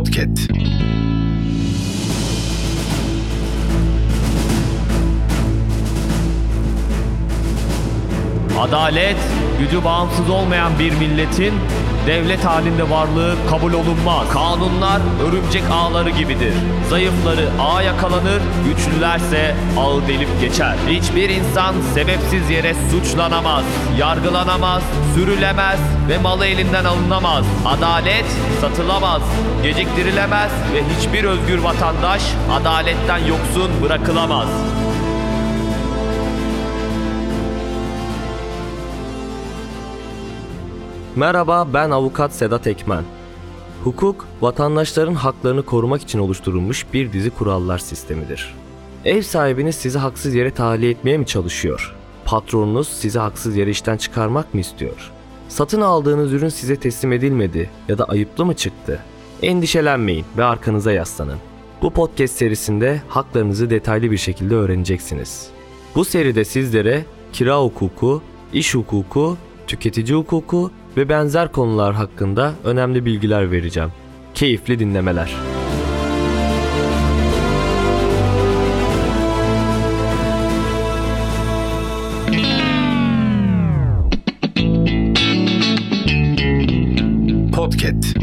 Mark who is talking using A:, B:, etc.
A: Podcast.
B: Adalet, gücü bağımsız olmayan bir milletin devlet halinde varlığı kabul olunmaz. Kanunlar örümcek ağları gibidir. Zayıfları ağa yakalanır, güçlülerse ağı delip geçer. Hiçbir insan sebepsiz yere suçlanamaz, yargılanamaz, sürülemez ve malı elinden alınamaz. Adalet satılamaz, geciktirilemez ve hiçbir özgür vatandaş adaletten yoksun bırakılamaz.
C: Merhaba ben avukat Sedat Ekmen. Hukuk, vatandaşların haklarını korumak için oluşturulmuş bir dizi kurallar sistemidir. Ev sahibiniz sizi haksız yere tahliye etmeye mi çalışıyor? Patronunuz sizi haksız yere işten çıkarmak mı istiyor? Satın aldığınız ürün size teslim edilmedi ya da ayıplı mı çıktı? Endişelenmeyin ve arkanıza yaslanın. Bu podcast serisinde haklarınızı detaylı bir şekilde öğreneceksiniz. Bu seride sizlere kira hukuku, iş hukuku, tüketici hukuku ve benzer konular hakkında önemli bilgiler vereceğim. Keyifli dinlemeler. Podcast